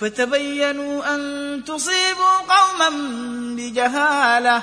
فتبينوا أن تصيبوا قوما بجهالة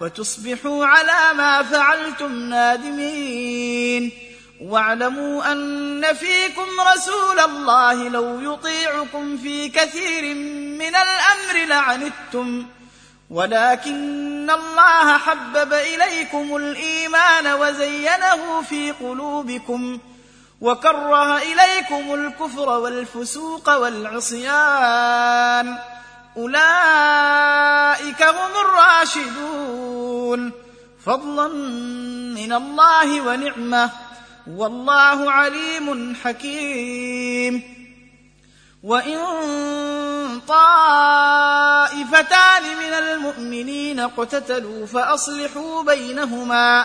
وتصبحوا على ما فعلتم نادمين. واعلموا أن فيكم رسول الله لو يطيعكم في كثير من الأمر لعنتم. ولكن الله حبب إليكم الإيمان وزينه في قلوبكم. وكره إليكم الكفر والفسوق والعصيان. أولئك هم الراشدون. فضلا من الله ونعمة. والله عليم حكيم. وإن طائفتان من المؤمنين اقتتلوا فأصلحوا بينهما.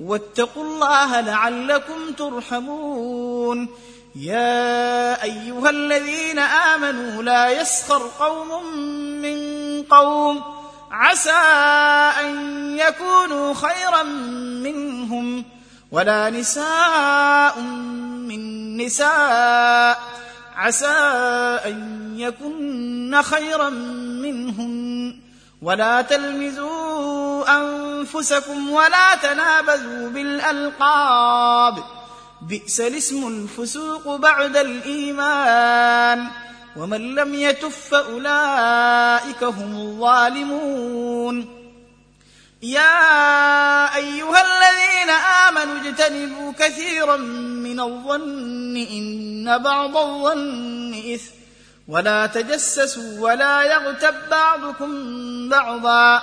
واتقوا الله لعلكم ترحمون. يا أيها الذين آمنوا لا يسخر قوم من قوم. عسى أن يكونوا خيرا منهم. ولا نساء من نساء. عسى أن يكن خيرا منهن ولا تلمزوا أنفسكم ولا تنابزوا بالألقاب. بئس الاسم الفسوق بعد الإيمان. ومن لم يتف فأولئك هم الظالمون. يا أيها الذين آمنوا اجتنبوا كثيرا من الظن إن بعض الظن إثم. ولا تجسسوا ولا يغتب بعضكم بعضا.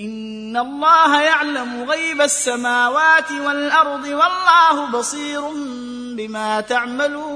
ان الله يعلم غيب السماوات والارض والله بصير بما تعملون